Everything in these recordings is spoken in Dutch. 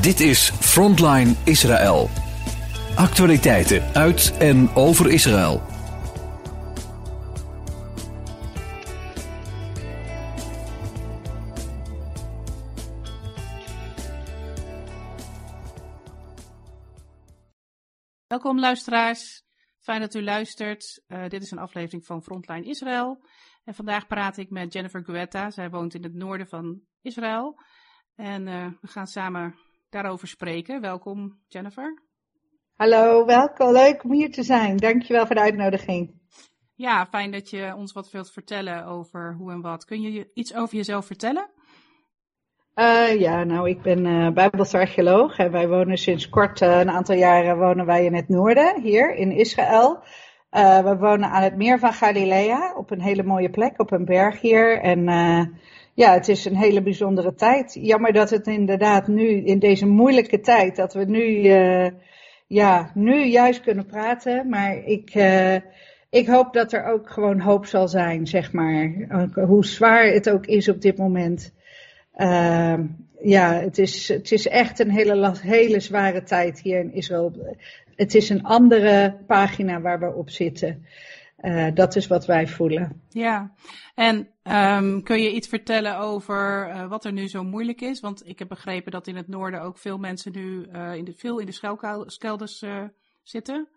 Dit is Frontline Israël. Actualiteiten uit en over Israël. Welkom luisteraars. Fijn dat u luistert. Uh, dit is een aflevering van Frontline Israël. En vandaag praat ik met Jennifer Guetta. Zij woont in het noorden van Israël. En uh, we gaan samen daarover spreken. Welkom Jennifer. Hallo, welkom. Leuk om hier te zijn. Dankjewel voor de uitnodiging. Ja, fijn dat je ons wat wilt vertellen over hoe en wat. Kun je iets over jezelf vertellen? Uh, ja, nou, ik ben uh, Bijbels archeoloog en wij wonen sinds kort, uh, een aantal jaren, wonen wij in het noorden, hier in Israël. we wonen aan het meer van Galilea, op een hele mooie plek, op een berg hier. En ja, het is een hele bijzondere tijd. Jammer dat het inderdaad nu, in deze moeilijke tijd, dat we nu, ja, nu juist kunnen praten. Maar ik, ik hoop dat er ook gewoon hoop zal zijn, zeg maar. Hoe zwaar het ook is op dit moment. Uh, ja, het is, het is echt een hele, hele zware tijd hier in Israël. Het is een andere pagina waar we op zitten. Uh, dat is wat wij voelen. Ja, en um, kun je iets vertellen over uh, wat er nu zo moeilijk is? Want ik heb begrepen dat in het noorden ook veel mensen nu uh, in de, veel in de schuilkelders zitten.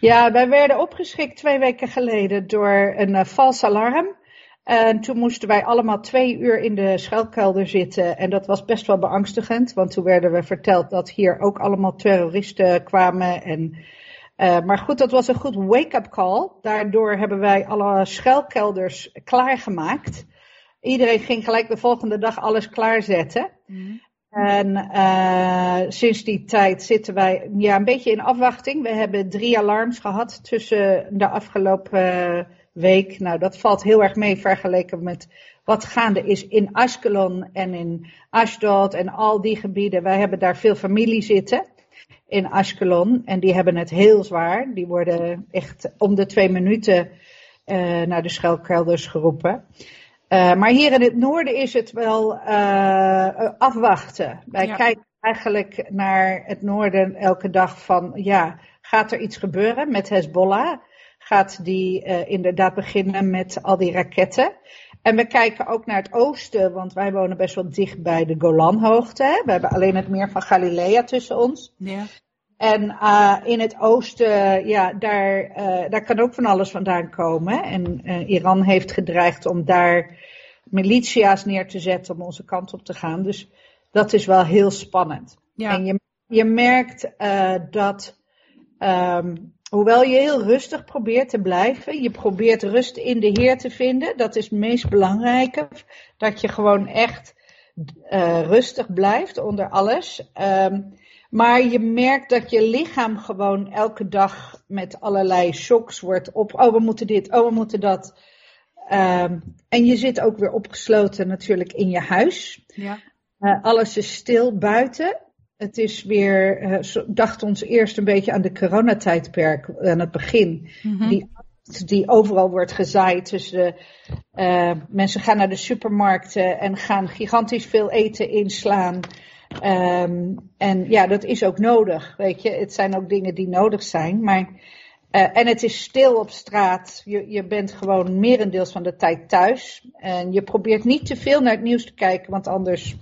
Ja, wij werden opgeschikt twee weken geleden door een vals alarm. En toen moesten wij allemaal twee uur in de schuilkelder zitten. En dat was best wel beangstigend, want toen werden we verteld dat hier ook allemaal terroristen kwamen. En, uh, maar goed, dat was een goed wake-up call. Daardoor hebben wij alle schuilkelders klaargemaakt. Iedereen ging gelijk de volgende dag alles klaarzetten. Mm. En uh, sinds die tijd zitten wij ja, een beetje in afwachting. We hebben drie alarms gehad tussen de afgelopen week. Nou, dat valt heel erg mee vergeleken met wat gaande is in Ashkelon en in Ashdod en al die gebieden. Wij hebben daar veel familie zitten in Ashkelon en die hebben het heel zwaar. Die worden echt om de twee minuten uh, naar de schuilkelders geroepen. Uh, maar hier in het noorden is het wel uh, afwachten. Wij ja. kijken eigenlijk naar het noorden elke dag van, ja, gaat er iets gebeuren met Hezbollah? gaat die inderdaad beginnen met al die raketten. En we kijken ook naar het oosten, want wij wonen best wel dicht bij de Golanhoogte. Hè? We hebben alleen het meer van Galilea tussen ons. Ja. En uh, in het oosten, ja, daar, uh, daar kan ook van alles vandaan komen. En Iran heeft gedreigd om daar militia's neer te zetten om onze kant op te gaan. Dus dat is wel heel spannend. Ja. En je, je merkt dat um, Hoewel je heel rustig probeert te blijven, je probeert rust in de Heer te vinden, dat is het meest belangrijke. Dat je gewoon echt uh, rustig blijft onder alles. Um, maar je merkt dat je lichaam gewoon elke dag met allerlei shocks wordt op. Oh, we moeten dit, oh, we moeten dat. Um, en je zit ook weer opgesloten natuurlijk in je huis. Ja. Uh, alles is stil buiten. Het is weer, uh, dacht ons eerst een beetje aan de coronatijdperk aan het begin. Mhm. Die, die overal wordt gezaaid. Dus de, uh, mensen gaan naar de supermarkten en gaan gigantisch veel eten inslaan. Um, en ja, dat is ook nodig, weet je. Het zijn ook dingen die nodig zijn. Maar, uh, en het is stil op straat. Je, je bent gewoon merendeels van de tijd thuis. En je probeert niet te veel naar het nieuws te kijken, want anders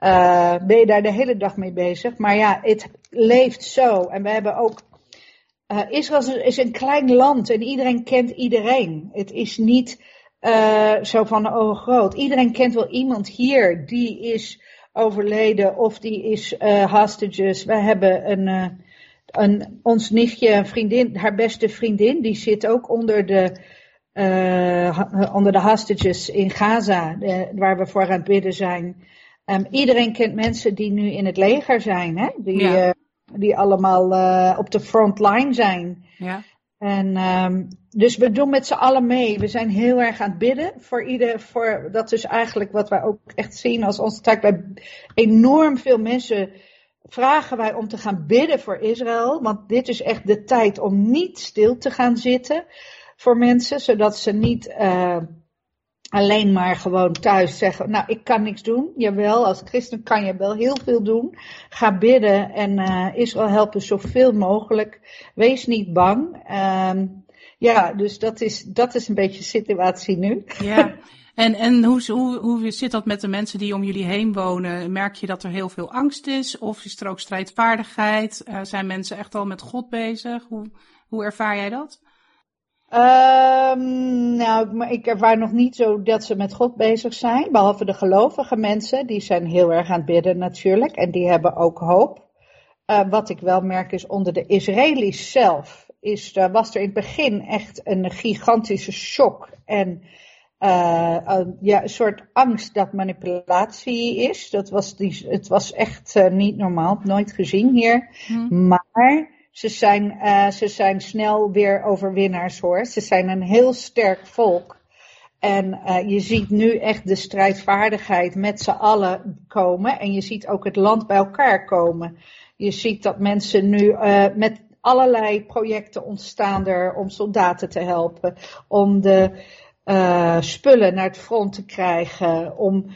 uh, ben je daar de hele dag mee bezig. Maar ja, het leeft zo. En we hebben ook. Uh, Israël is een klein land en iedereen kent iedereen. Het is niet uh, zo van oh groot. Iedereen kent wel iemand hier die is overleden of die is hostages. We hebben een, een, ons nichtje, een vriendin, haar beste vriendin, die zit ook onder de, onder de hostages in Gaza, waar we voor aan het bidden zijn. Um, iedereen kent mensen die nu in het leger zijn, hè? Die, ja. uh, die allemaal uh, op de frontline zijn. Ja. En um, dus we doen met z'n allen mee. We zijn heel erg aan het bidden voor ieder. Voor, dat is eigenlijk wat wij ook echt zien als onze taak. Bij enorm veel mensen vragen wij om te gaan bidden voor Israël. Want dit is echt de tijd om niet stil te gaan zitten voor mensen, zodat ze niet. Uh, alleen maar gewoon thuis zeggen, nou ik kan niks doen. Jawel, als christen kan je wel heel veel doen. Ga bidden en uh, Israël helpen zoveel mogelijk. Wees niet bang. Uh, ja, dus dat is, dat is een beetje de situatie nu. Ja. En, en hoe, hoe, hoe zit dat met de mensen die om jullie heen wonen? Merk je dat er heel veel angst is? Of is er ook strijdvaardigheid? Uh, zijn mensen echt al met God bezig? Hoe, hoe ervaar jij dat? Um, nou, ik ervaar nog niet zo dat ze met God bezig zijn. Behalve de gelovige mensen, die zijn heel erg aan het bidden natuurlijk. En die hebben ook hoop. Uh, wat ik wel merk is onder de Israëli's zelf. Is, uh, was er in het begin echt een gigantische shock. En uh, ja, een soort angst dat manipulatie is. Dat was die, het was echt niet normaal. Nooit gezien hier. Hmm. Maar ze zijn, uh, ze zijn snel weer overwinnaars hoor. Ze zijn een heel sterk volk. En uh, je ziet nu echt de strijdvaardigheid met z'n allen komen. En je ziet ook het land bij elkaar komen. Je ziet dat mensen nu uh, met allerlei projecten ontstaan er om soldaten te helpen. Om de spullen naar het front te krijgen. Om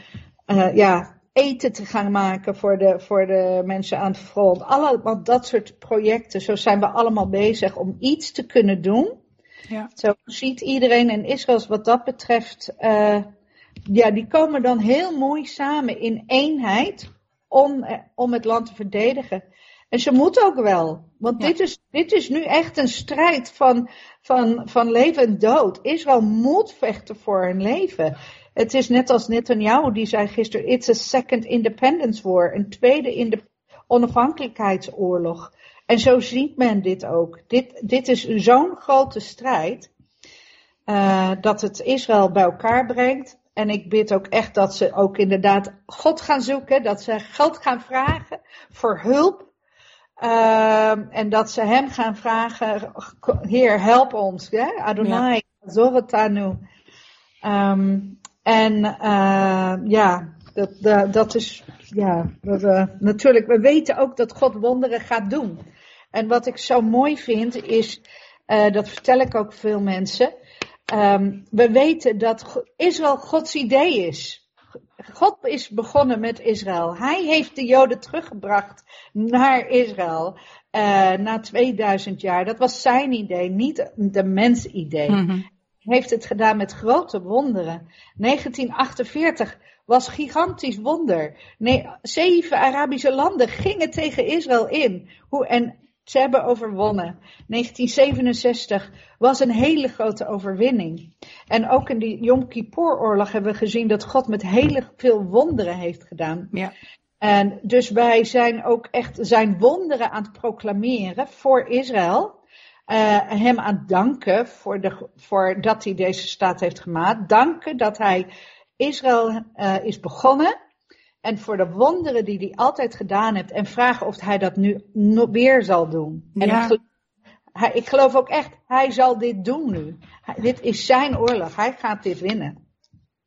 ja, eten te gaan maken voor de, voor de mensen aan het front. Allemaal dat soort projecten. Zo zijn we allemaal bezig om iets te kunnen doen. Ja. Zo ziet iedereen in Israël wat dat betreft. Uh, ja, die komen dan heel mooi samen in eenheid om, eh, om het land te verdedigen. En ze moeten ook wel. Want ja. dit, is, dit is nu echt een strijd van, van, van leven en dood. Israël moet vechten voor hun leven. Het is net als Netanyahu die zei gisteren, it's a second independence war, een tweede onafhankelijkheidsoorlog. En zo ziet men dit ook. Dit, dit is zo'n grote strijd uh, dat het Israël bij elkaar brengt. En ik bid ook echt dat ze ook inderdaad God gaan zoeken, dat ze geld gaan vragen voor hulp. Uh, en dat ze hem gaan vragen, Heer, help ons. Ja? Adonai, ja. Zoretanu. Um, en uh, ja, dat, dat, dat is, ja, dat, natuurlijk, we weten ook dat God wonderen gaat doen. En wat ik zo mooi vind is, uh, dat vertel ik ook veel mensen, um, we weten dat Israël Gods idee is. God is begonnen met Israël. Hij heeft de Joden teruggebracht naar Israël na 2000 jaar. Dat was zijn idee, niet de mens idee. -hmm heeft het gedaan met grote wonderen. 1948 was gigantisch wonder. Nee, zeven Arabische landen gingen tegen Israël in. Hoe, en ze hebben overwonnen. 1967 was een hele grote overwinning. En ook in de Yom Kippur-oorlog hebben we gezien dat God met heel veel wonderen heeft gedaan. Ja. En dus wij zijn ook echt zijn wonderen aan het proclameren voor Israël hem aan danken voor, de, voor dat hij deze staat heeft gemaakt. Danken dat hij Israël uh, is begonnen. En voor de wonderen die hij altijd gedaan heeft. En vragen of hij dat nu nog weer zal doen. En ja. ik, geloof, hij, ik geloof ook echt, hij zal dit doen nu. Hij, dit is zijn oorlog. Hij gaat dit winnen.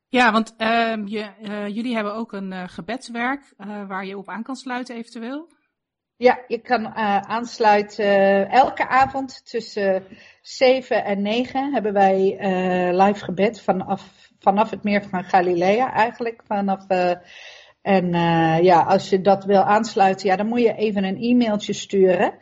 Ja, want uh, je, uh, jullie hebben ook een uh, gebedswerk waar je op aan kan sluiten eventueel. Ja, je kan uh, aansluiten. Uh, elke avond tussen 7 en 9 hebben wij uh, live gebed vanaf, vanaf het meer van Galilea eigenlijk. Vanaf, en ja, als je dat wil aansluiten, ja, dan moet je even een e-mailtje sturen.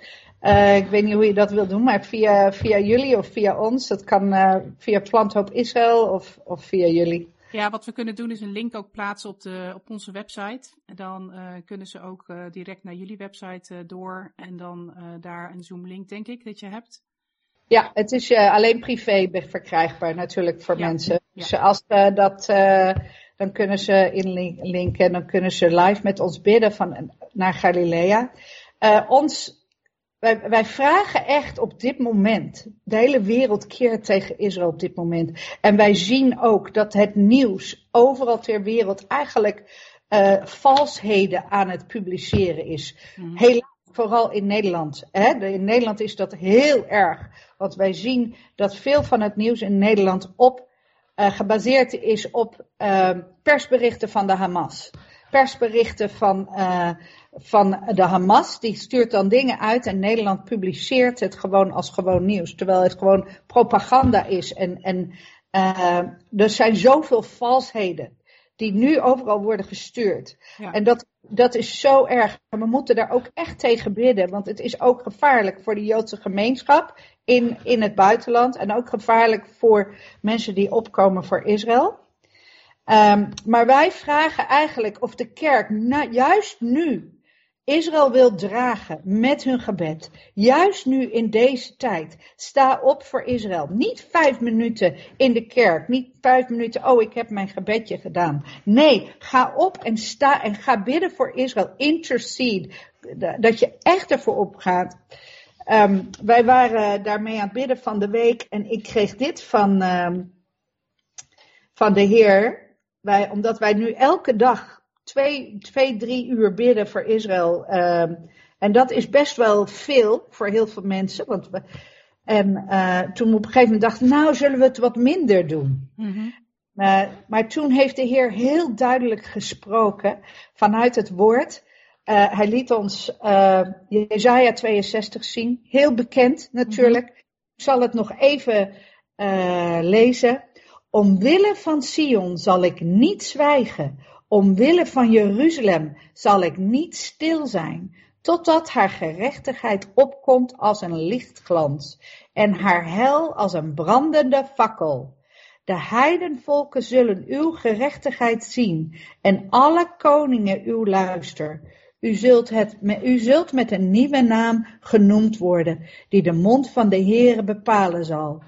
ik weet niet hoe je dat wil doen, maar via, via jullie of via ons. Dat kan via Planthoop Israël of, of via jullie. Ja, wat we kunnen doen is een link ook plaatsen op, de, op onze website. En dan uh, kunnen ze ook uh, direct naar jullie website uh, door. En dan daar een Zoom link, denk ik, dat je hebt. Ja, het is alleen privé verkrijgbaar natuurlijk voor ja. mensen. Ja. Dus als dat, dan kunnen ze inlinken en dan kunnen ze live met ons bidden van, naar Galilea. ons wij, wij, vragen echt op dit moment, de hele wereld keert tegen Israël op dit moment. En wij zien ook dat het nieuws overal ter wereld eigenlijk uh, valsheden aan het publiceren is. Mm. Helaas, vooral in Nederland. Hè? In Nederland is dat heel erg. Want wij zien dat veel van het nieuws in Nederland op, uh, gebaseerd is op uh, persberichten van de Hamas. Persberichten van van de Hamas. Die stuurt dan dingen uit en Nederland publiceert het gewoon als gewoon nieuws. Terwijl het gewoon propaganda is en, en Uh, er zijn zoveel valsheden die nu overal worden gestuurd. Ja. En dat, dat is zo erg. We moeten daar ook echt tegen bidden, want het is ook gevaarlijk voor de Joodse gemeenschap in, in het buitenland en ook gevaarlijk voor mensen die opkomen voor Israël. Um, maar wij vragen eigenlijk of de kerk juist nu Israël wil dragen met hun gebed. Juist nu in deze tijd. Sta op voor Israël. Niet vijf minuten in de kerk. Niet vijf minuten, oh ik heb mijn gebedje gedaan. Nee, ga op en sta en ga bidden voor Israël. Intercede. Dat je echt ervoor opgaat. Um, wij waren daarmee aan het bidden van de week en ik kreeg dit van, um, van de Heer. Wij, omdat wij nu elke dag twee, twee, drie uur bidden voor Israël. Um, en dat is best wel veel voor heel veel mensen. Want we, en uh, toen we op een gegeven moment dachten, nou zullen we het wat minder doen. Mm-hmm. Uh, maar toen heeft de Heer heel duidelijk gesproken vanuit het woord. Uh, hij liet ons Jezaja 62 zien. Heel bekend natuurlijk. Mm-hmm. Ik zal het nog even lezen. Omwille van Sion zal ik niet zwijgen Omwille van Jeruzalem zal ik niet stil zijn, totdat haar gerechtigheid opkomt als een lichtglans en haar hel als een brandende fakkel. De heidenvolken zullen uw gerechtigheid zien en alle koningen uw luister. U zult, het, u zult met een nieuwe naam genoemd worden, die de mond van de Heere bepalen zal.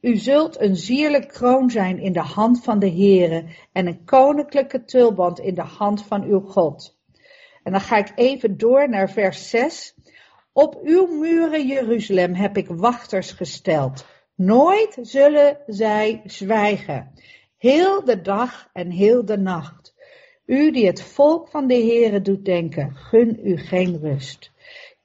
U zult een zierlijk kroon zijn in de hand van de Heere en een koninklijke tulband in de hand van uw God. En dan ga ik even door naar vers 6. Op uw muren Jeruzalem heb ik wachters gesteld. Nooit zullen zij zwijgen. Heel de dag en heel de nacht. U die het volk van de Heere doet denken, gun u geen rust.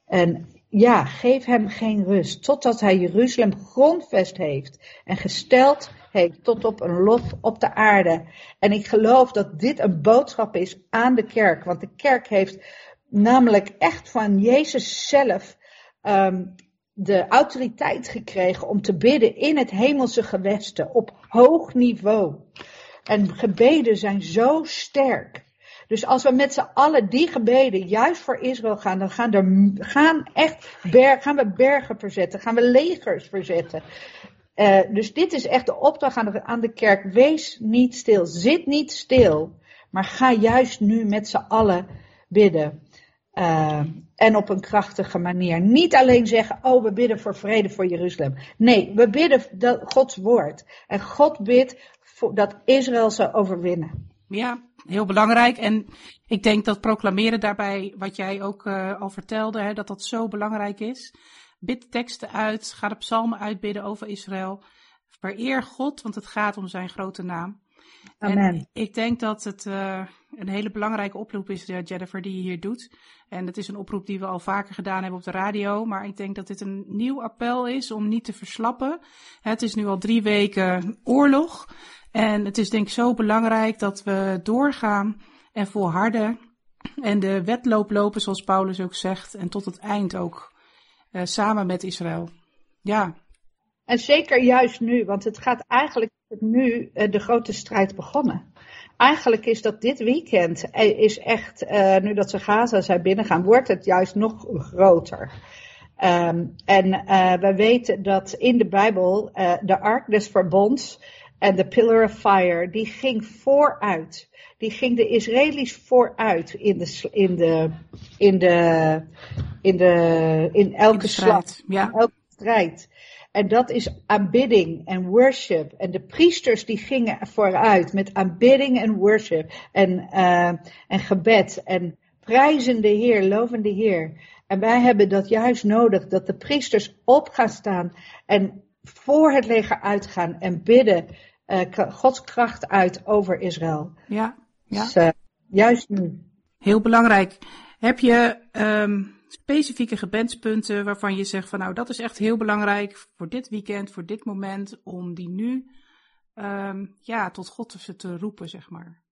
En ja, geef hem geen rust, totdat hij Jeruzalem grondvest heeft en gesteld heeft tot op een lof op de aarde. En ik geloof dat dit een boodschap is aan de kerk, want de kerk heeft namelijk echt van Jezus zelf um, de autoriteit gekregen om te bidden in het hemelse gewesten op hoog niveau. En gebeden zijn zo sterk. Dus als we met z'n allen die gebeden juist voor Israël gaan, dan gaan, er, gaan, echt we bergen verzetten, gaan we legers verzetten. Uh, dus dit is echt de opdracht aan de, kerk. Wees niet stil, zit niet stil, maar ga juist nu met z'n allen bidden. Uh, en op een krachtige manier. Niet alleen zeggen, oh we bidden voor vrede voor Jeruzalem. Nee, we bidden Gods woord. En God bidt dat Israël zal overwinnen. Ja, heel belangrijk. En ik denk dat proclameren daarbij, wat jij ook uh, al vertelde, hè, dat dat zo belangrijk is. Bid teksten uit, ga de psalmen uitbidden over Israël. Vereer God, want het gaat om zijn grote naam. Amen. En ik denk dat het uh, een hele belangrijke oproep is, uh, Jennifer, die je hier doet. En het is een oproep die we al vaker gedaan hebben op de radio. Maar ik denk dat dit een nieuw appel is om niet te verslappen. Het is nu al drie weken oorlog. En het is denk ik zo belangrijk dat we doorgaan en volharden. En de wedloop lopen, zoals Paulus ook zegt. En tot het eind ook. Uh, samen met Israël. Ja. En zeker juist nu, want het gaat eigenlijk nu uh, de grote strijd begonnen. Eigenlijk is dat dit weekend, eh, is echt, nu dat ze Gaza zijn binnengaan, wordt het juist nog groter. Um, en we weten dat in de Bijbel de ark des verbonds en de Pillar of Fire, die ging vooruit. Die ging de Israëli's vooruit in de, in de, in de, in de, in elke slag, ja. elke strijd. En dat is aanbidding en worship. En de priesters die gingen vooruit met aanbidding en worship. En, uh, en gebed. En prijzen de Heer, loven de Heer. En wij hebben dat juist nodig, dat de priesters op gaan staan en voor het leger uitgaan en bidden uh, Gods kracht uit over Israël. Ja, ja. Dus, uh, juist nu. Heel belangrijk. Heb je um, specifieke gebedspunten waarvan je zegt van nou dat is echt heel belangrijk voor dit weekend, voor dit moment, om die nu um, ja, tot God te, roepen, zeg maar?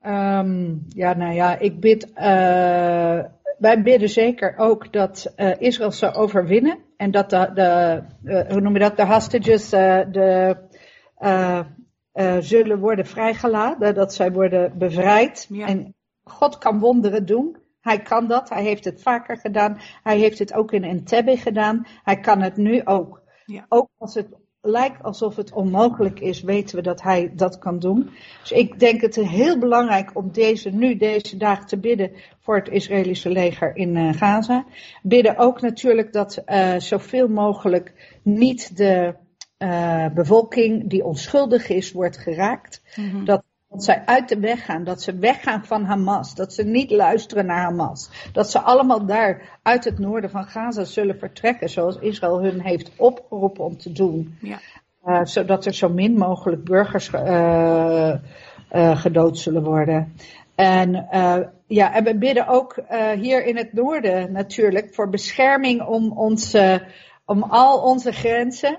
Um, ja, nou ja, ik bid. Uh, wij bidden zeker ook dat uh, Israël zou overwinnen. En dat de, de uh, hoe noem je dat, de hostages, de zullen worden vrijgelaten, dat zij worden bevrijd. En God kan wonderen doen. Hij kan dat, hij heeft het vaker gedaan. Hij heeft het ook in Entebbe gedaan. Hij kan het nu ook. Ja. Ook als het lijkt alsof het onmogelijk is, weten we dat hij dat kan doen. Dus ik denk het heel belangrijk om deze, nu deze dagen te bidden voor het Israëlische leger in uh, Gaza. Bidden ook natuurlijk dat uh, zoveel mogelijk niet de uh, bevolking die onschuldig is, wordt geraakt. Mm -hmm. Dat dat zij uit de weg gaan, dat ze weggaan van Hamas, dat ze niet luisteren naar Hamas. Dat ze allemaal daar uit het noorden van Gaza zullen vertrekken, zoals Israël hun heeft opgeroepen om te doen. Ja. Uh, zodat er zo min mogelijk burgers uh, uh, gedood zullen worden. En, ja, en we bidden ook hier in het noorden natuurlijk voor bescherming om, onze, om al onze grenzen.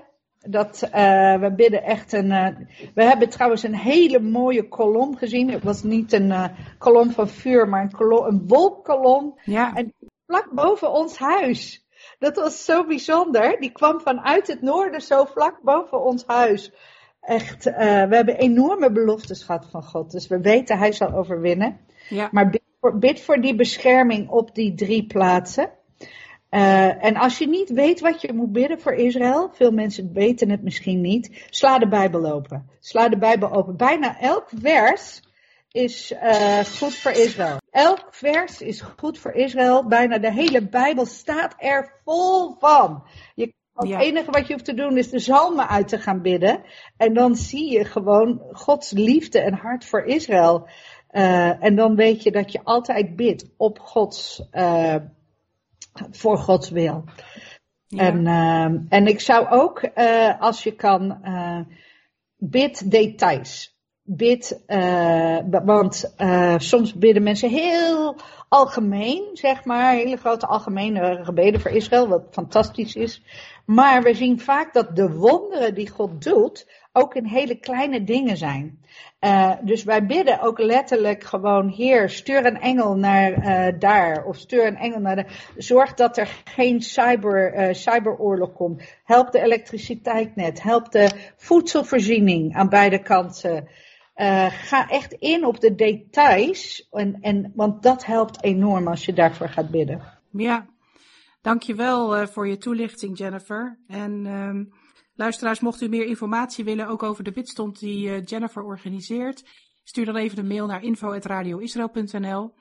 Dat, uh, we bidden echt een. Uh, we hebben trouwens een hele mooie kolom gezien. Het was niet een uh, kolom van vuur, maar een, kolom, een wolkkolom. Ja. En vlak boven ons huis. Dat was zo bijzonder. Die kwam vanuit het noorden zo vlak boven ons huis. Echt, we hebben enorme beloftes gehad van God. Dus we weten hij zal overwinnen. Ja. Maar bid voor, bid voor die bescherming op die drie plaatsen. Uh, en als je niet weet wat je moet bidden voor Israël, veel mensen weten het misschien niet, sla de Bijbel open. Sla de Bijbel open. Bijna elk vers is uh, goed voor Israël. Elk vers is goed voor Israël. Bijna de hele Bijbel staat er vol van. Je, het enige wat je hoeft te doen is de zalmen uit te gaan bidden. En dan zie je gewoon Gods liefde en hart voor Israël. Uh, en dan weet je dat je altijd bidt op Gods voor Gods wil. En, uh, en ik zou ook, uh, als je kan, uh, bid details. Bid, uh, want soms bidden mensen heel algemeen, zeg maar, hele grote algemene gebeden voor Israël, wat fantastisch is. Maar we zien vaak dat de wonderen die God doet, ook in hele kleine dingen zijn. Uh, dus wij bidden ook letterlijk gewoon, Heer, stuur een engel naar uh, daar. Of stuur een engel naar de. Zorg dat er geen cyber, uh, cyberoorlog komt. Help de elektriciteit net. Help de voedselvoorziening aan beide kanten. Ga echt in op de details. En, en, want dat helpt enorm als je daarvoor gaat bidden. Ja, dankjewel voor je toelichting, Jennifer. En. Um Luisteraars, mocht u meer informatie willen, ook over de bidstond die uh, Jennifer organiseert, stuur dan even een mail naar info.radioisrael.nl.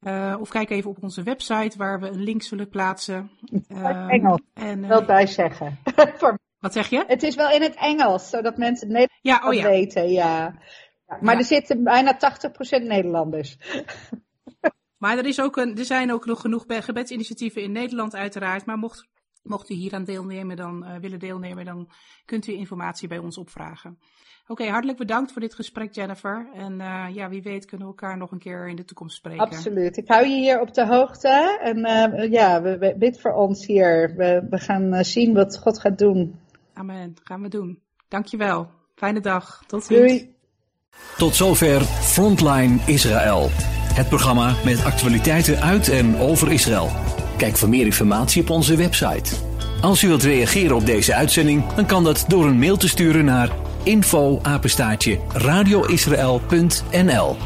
Uh, of kijk even op onze website waar we een link zullen plaatsen. Uh, Engels, en, uh, wel bij zeggen. Wat zeg je? Het is wel in het Engels, zodat mensen het Nederlands ja, oh ja. weten. Ja. Maar ja. er zitten bijna 80% Nederlanders. maar er, is ook een, er zijn ook nog genoeg gebedsinitiatieven in Nederland uiteraard. Maar mocht Mocht u hier aan deelnemen, dan uh, willen deelnemen, dan kunt u informatie bij ons opvragen. Oké, okay, hartelijk bedankt voor dit gesprek, Jennifer. En uh, ja, wie weet kunnen we elkaar nog een keer in de toekomst spreken. Absoluut. Ik hou je hier op de hoogte. En uh, ja, we, we, bid voor ons hier. We, we gaan zien wat God gaat doen. Amen. Gaan we doen. Dankjewel. Fijne dag. Tot ziens. Doei. Tot zover Frontline Israël. Het programma met actualiteiten uit en over Israël. Kijk voor meer informatie op onze website. Als u wilt reageren op deze uitzending, dan kan dat door een mail te sturen naar info radioisrael.nl